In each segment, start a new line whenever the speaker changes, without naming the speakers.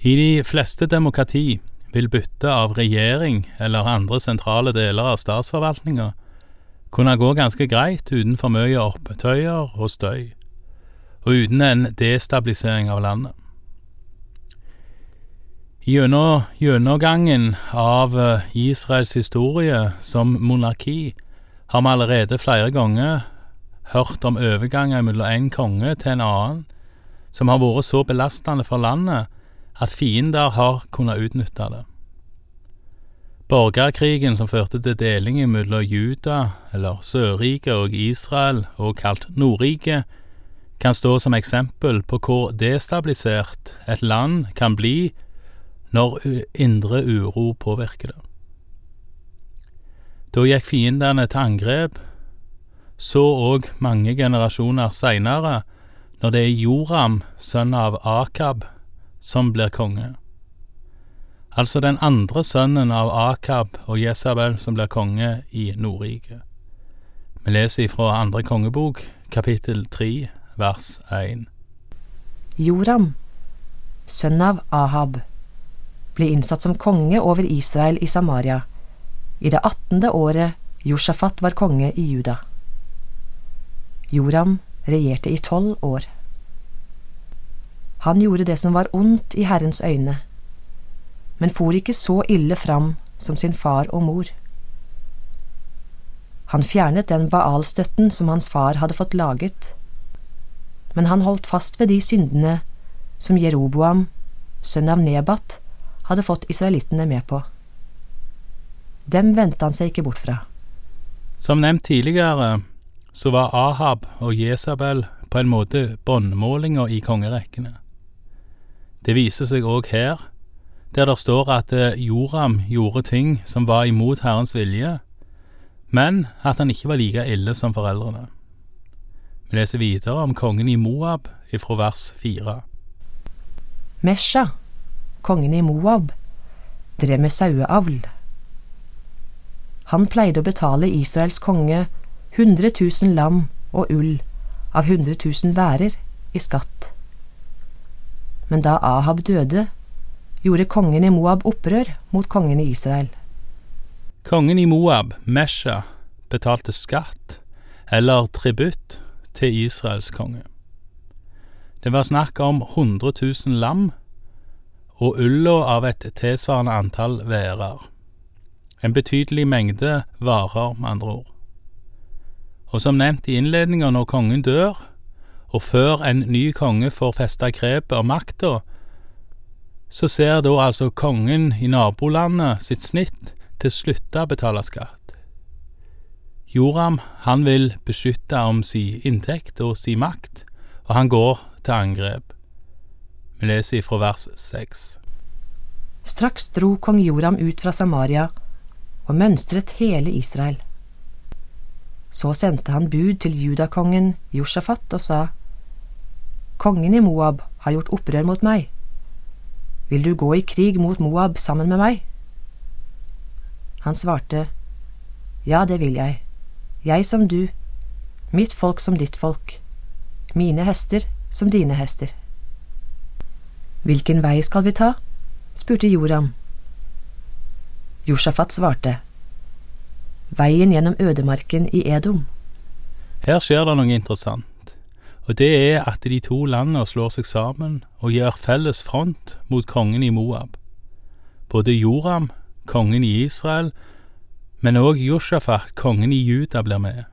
I de fleste demokrati vil bytte av regjering eller andre sentrale deler av statsforvaltninga kunne gå ganske greit uten for mye opptøyer og støy, og uten en destabilisering av landet. Gjennom gjennomgangen av Israels historie som monarki har vi allerede flere ganger hørt om overganger mellom en konge til en annen som har vært så belastende for landet at fiender har kunnet utnytte det. Borgerkrigen som førte til delingen mellom Juda, eller Sørriket, og Israel, og kalt Nordriket, kan stå som eksempel på hvor destabilisert et land kan bli når indre uro påvirker det. Da gikk fiendene til angrep, så òg mange generasjoner seinere, når det er Joram, sønn av Akab, som blir konge. Altså den andre sønnen av Akab og Jesabel som blir konge i Nordriket. Vi leser ifra andre kongebok, kapittel tre, vers én.
Joram, sønn av Ahab, ble innsatt som konge over Israel i Samaria i det attende året Josjafat var konge i Juda. Joram regjerte i tolv år. Han gjorde det som var ondt i Herrens øyne, men for ikke så ille fram som sin far og mor. Han fjernet den Baal-støtten som hans far hadde fått laget, men han holdt fast ved de syndene som Jeroboam, sønn av Nebat, hadde fått israelittene med på. Dem vendte han seg ikke bort fra.
Som nevnt tidligere, så var Ahab og Jesabel på en måte båndmålinger i kongerekkene. Det viser seg òg her, der det står at eh, Joram gjorde ting som var imot Herrens vilje, men at han ikke var like ille som foreldrene. Vi leser videre om kongen i Moab ifra vers fire.
Mesha, kongen i Moab, drev med saueavl. Han pleide å betale Israels konge 100 000 lam og ull av 100 000 værer i skatt. Men da Ahab døde, gjorde kongen i Moab opprør mot kongen i Israel.
Kongen i Moab, Mesha, betalte skatt, eller tributt, til Israels konge. Det var snakk om 100 000 lam og ulla av et tilsvarende antall værer. En betydelig mengde varer, med andre ord. Og som nevnt i innledninga, når kongen dør, og før en ny konge får festa grepet om makta, så ser da altså kongen i nabolandet sitt snitt til å slutte å betale skatt. Joram, han vil beskytte om si inntekt og si makt, og han går til angrep. Vi leser ifra vers seks.
Straks dro kong Joram ut fra Samaria og mønstret hele Israel. Så sendte han bud til judakongen Josjafat og sa, Kongen i Moab har gjort opprør mot meg. Vil du gå i krig mot Moab sammen med meg? Han svarte, Ja, det vil jeg, jeg som du, mitt folk som ditt folk, mine hester som dine hester. Hvilken vei skal vi ta? spurte Joram. Josjafat svarte, Veien gjennom ødemarken i Edom.
Her skjer det noe interessant, og det er at de to landene slår seg sammen og gjør felles front mot kongen i Moab. Både Joram, kongen i Israel, men òg Josjafat, kongen i Juda, blir med.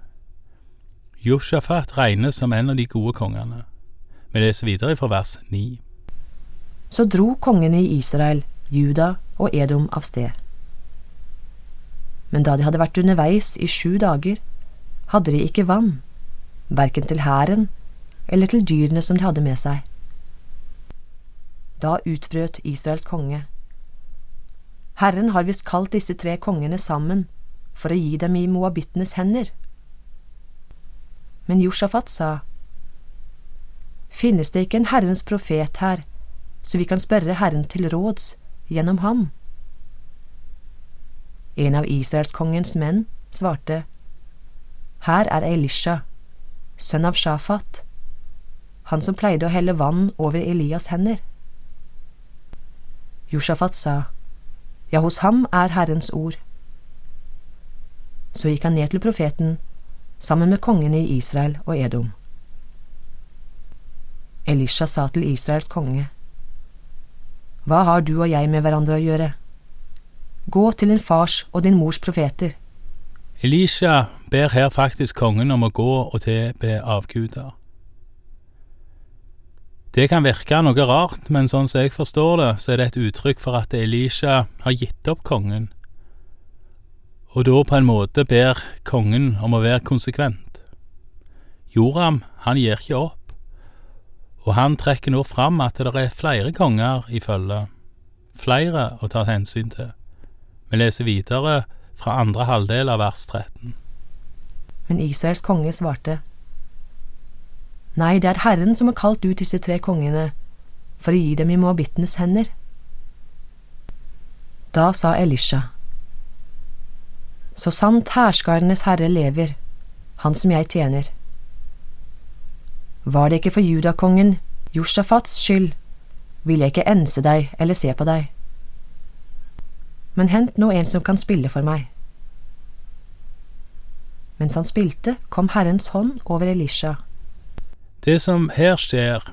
Josjafat regnes som en av de gode kongene. Vi leser videre fra vers 9.
Så dro kongene i Israel, Juda og Edom av sted men da de hadde vært underveis i sju dager, hadde de ikke vann, verken til hæren eller til dyrene som de hadde med seg. Da utbrøt Israels konge. Herren har visst kalt disse tre kongene sammen for å gi dem i moabittenes hender. Men Josjafat sa, Finnes det ikke en Herrens profet her, så vi kan spørre Herren til råds gjennom ham? En av israelskongens menn svarte, Her er Elisha, sønn av Shafat, han som pleide å helle vann over Elias hender. Josjafat sa, Ja, hos ham er Herrens ord. Så gikk han ned til profeten sammen med kongene i Israel og Edom. Elisha sa til Israels konge, Hva har du og jeg med hverandre å gjøre? Gå til din fars og din mors profeter.
Elisha ber her faktisk kongen om å gå og tilbe avguder. Det kan virke noe rart, men sånn som jeg forstår det, så er det et uttrykk for at Elisha har gitt opp kongen, og da på en måte ber kongen om å være konsekvent. Joram, han gir ikke opp, og han trekker nå fram at det er flere konger i følge, flere å ta hensyn til. Vi leser videre fra andre halvdel av vers 13.
Men Israels konge svarte, Nei, det er Herren som har kalt ut disse tre kongene for å gi dem i moabittenes hender. Da sa Elisha, Så sant herskarenes herre lever, han som jeg tjener. Var det ikke for judakongen, Josjafats skyld, ville jeg ikke ense deg eller se på deg. Men hent nå en som kan spille for meg. Mens han spilte, kom Herrens hånd over Elisha.
Det som her skjer,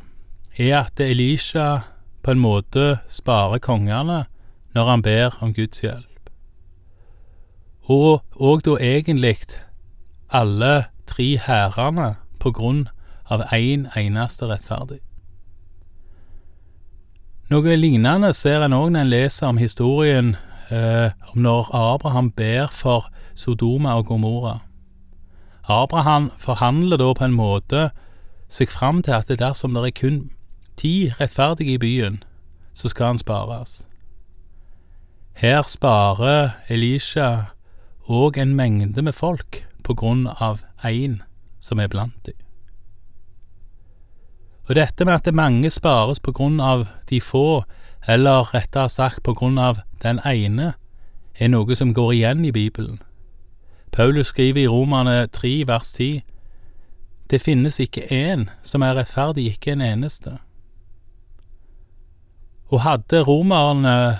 er at Elisha på en måte sparer kongene når han ber om Guds hjelp. Og òg da egentlig alle tre hærene på grunn av én en eneste rettferdig. Noe lignende ser en òg når en leser om historien eh, om når Abraham ber for Sodoma og Gomorra. Abraham forhandler da på en måte seg fram til at dersom det er kun ti rettferdige i byen, så skal han spares. Her sparer Elisha òg en mengde med folk på grunn av én som er blant dem. Og dette med at det mange spares på grunn av de få, eller rettere sagt på grunn av den ene, er noe som går igjen i Bibelen. Paulus skriver i Romane 3 vers 10 Det finnes ikke én som er rettferdig, ikke en eneste. Og hadde romerne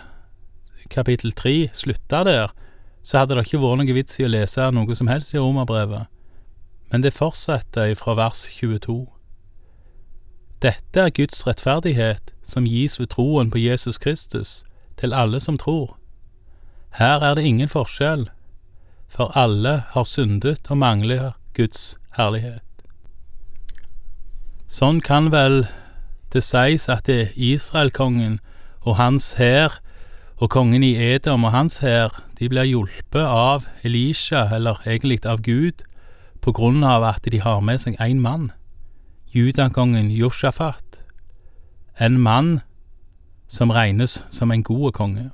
kapittel 3 slutta der, så hadde det ikke vært noe vits i å lese noe som helst i romerbrevet, men det fortsetter fra vers 22. Dette er Guds rettferdighet som gis ved troen på Jesus Kristus, til alle som tror. Her er det ingen forskjell, for alle har syndet og mangler Guds herlighet. Sånn kan vel det sies at det Israelkongen og hans hær og kongen i Edom og hans hær, de blir hjulpet av Elisha, eller egentlig av Gud, på grunn av at de har med seg én mann, judakongen Josjafat, en mann som regnes som en god konge.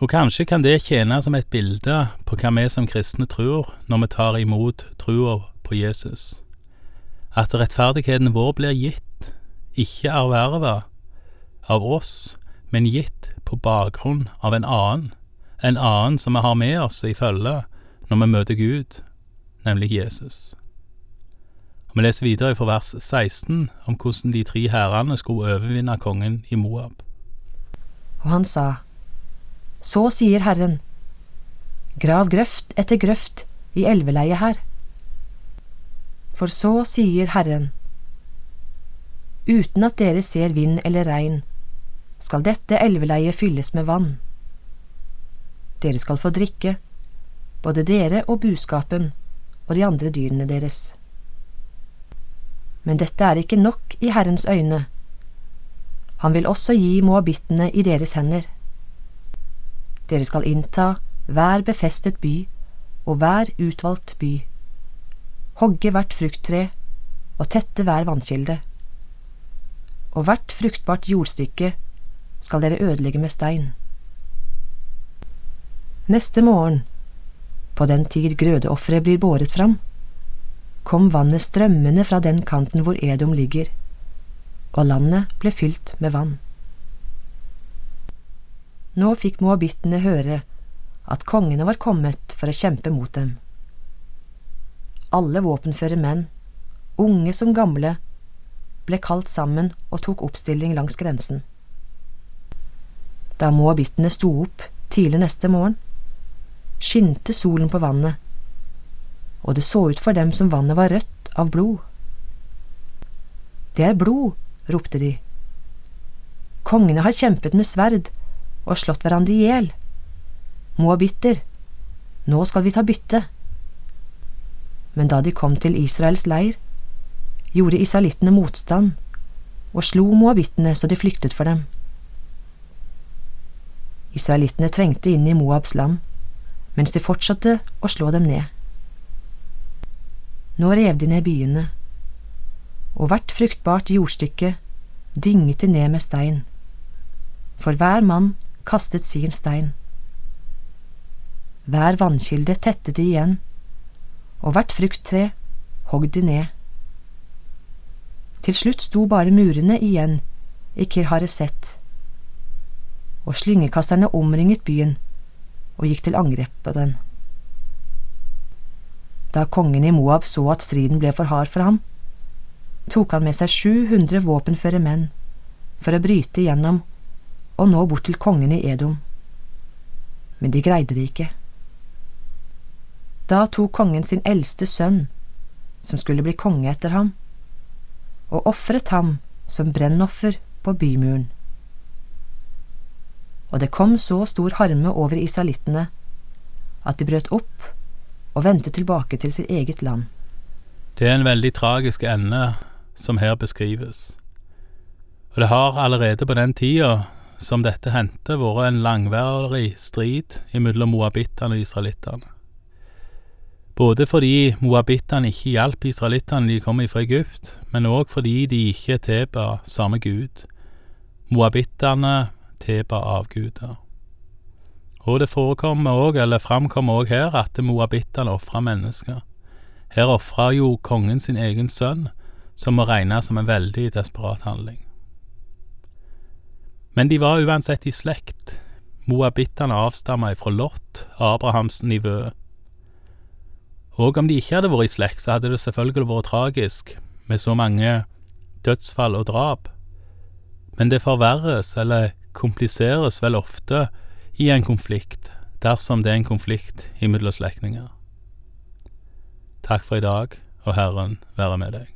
Og kanskje kan det tjene som et bilde på hva vi som kristne tror når vi tar imot trua på Jesus. At rettferdigheten vår blir gitt, ikke erverva av oss, men gitt på bakgrunn av en annen, en annen som vi har med oss i følge når vi møter Gud, nemlig Jesus. Og Vi leser videre fra vers 16 om hvordan de tre hærene skulle overvinne kongen i Moab.
Og han sa, Så sier Herren, grav grøft etter grøft i elveleiet her. For så sier Herren, uten at dere ser vind eller regn, skal dette elveleiet fylles med vann. Dere skal få drikke, både dere og buskapen og de andre dyrene deres. Men dette er ikke nok i Herrens øyne. Han vil også gi moabittene i deres hender. Dere skal innta hver befestet by og hver utvalgt by, hogge hvert frukttre og tette hver vannkilde. Og hvert fruktbart jordstykke skal dere ødelegge med stein. Neste morgen, på den tid grødeofferet blir båret fram, kom vannet strømmende fra den kanten hvor Edom ligger, og landet ble fylt med vann. Nå fikk moabittene høre at kongene var kommet for å kjempe mot dem. Alle våpenføre menn, unge som gamle, ble kalt sammen og tok oppstilling langs grensen. Da moabittene sto opp tidlig neste morgen, skinte solen på vannet, og det så ut for dem som vannet var rødt av blod. Det er blod, ropte de. Kongene har kjempet med sverd og slått hverandre i hjel. Moabitter, nå skal vi ta bytte. Men da de kom til Israels leir, gjorde israelittene motstand og slo moabittene så de flyktet for dem. Israelittene trengte inn i Moabs land, mens de fortsatte å slå dem ned. Nå rev de ned byene, og hvert fruktbart jordstykke dynget de ned med stein, for hver mann kastet sin stein. Hver vannkilde tettet de igjen, og hvert frukttre hogg de ned. Til slutt sto bare murene igjen i Kirhareset, og slyngekasterne omringet byen og gikk til angrep på den. Da kongen i Moab så at striden ble for hard for ham, tok han med seg 700 våpenføre menn for å bryte igjennom og nå bort til kongen i Edom. Men de greide det ikke. Da tok kongen sin eldste sønn, som skulle bli konge etter ham, og ofret ham som brennoffer på bymuren. Og det kom så stor harme over israelittene at de brøt opp og vendte tilbake til sitt eget land.
Det er en veldig tragisk ende som her beskrives. Og det har allerede på den tida som dette hendte, vært en langvarig strid mellom moabittene og israelittene. Både fordi moabittene ikke hjalp israelittene de kom fra Egypt, men òg fordi de ikke tilba samme gud. Moabittene tilba avguder. Og det forekommer òg, eller framkommer òg her, at moabittene ofra mennesker. Her ofra jo kongen sin egen sønn, som må regnes som en veldig desperat handling. Men de var uansett i slekt. Moabittene avstamma ifra Lot, Abrahams nivå. Og om de ikke hadde vært i slekt, så hadde det selvfølgelig vært tragisk med så mange dødsfall og drap. Men det forverres, eller kompliseres vel ofte, i en konflikt, dersom det er en konflikt imellom slektninger. Takk for i dag, og Herren være med deg.